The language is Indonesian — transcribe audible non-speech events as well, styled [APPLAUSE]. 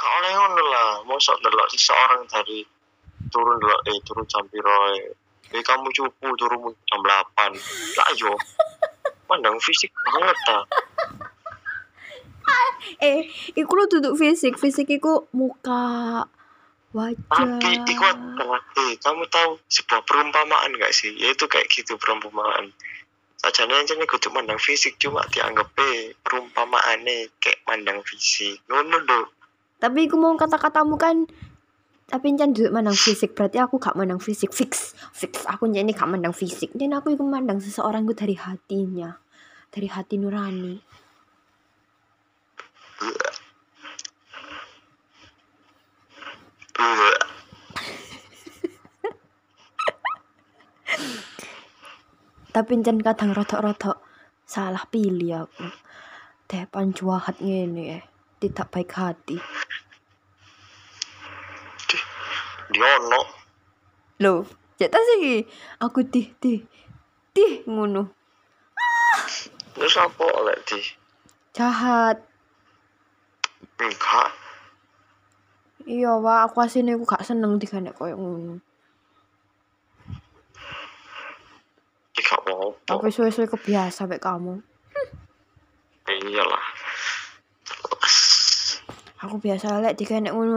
Gak oleh ngono lah. Mosok delok seseorang dari turun delok eh turun jam piro eh. Eh kamu cupu turun jam 8. Lah yo. [LAUGHS] Pandang fisik banget ta. [LAUGHS] Eh, iku lo duduk fisik, fisik iku muka, wajah. Tapi iku adalah eh kamu tahu sebuah perumpamaan gak sih? Yaitu kayak gitu perumpamaan. Sajane aja nih kudu mandang fisik cuma dianggap eh perumpamaane kayak mandang fisik. Ngono lho. Tapi iku mau kata-katamu kan tapi jangan duduk mandang fisik berarti aku gak mandang fisik. Fix fix. Aku jadi gak mandang fisik. Dan aku iku mandang seseorang itu dari hatinya dari hati nurani. Tapi jangan kadang rotok-rotok salah pilih aku. Depan cuahat ngene. ya tidak baik hati Di ono. Loh, cek ta sih aku tih tih tih ngono. Terus apa oleh di? Jahat. Enggak. Iya, Wak, aku asine aku gak seneng dikanek koyo ngono. Ya gak apa-apa. Tapi suwe-suwe kebiasa mek kamu. Iyalah. Aku biasa lek dikanek ngono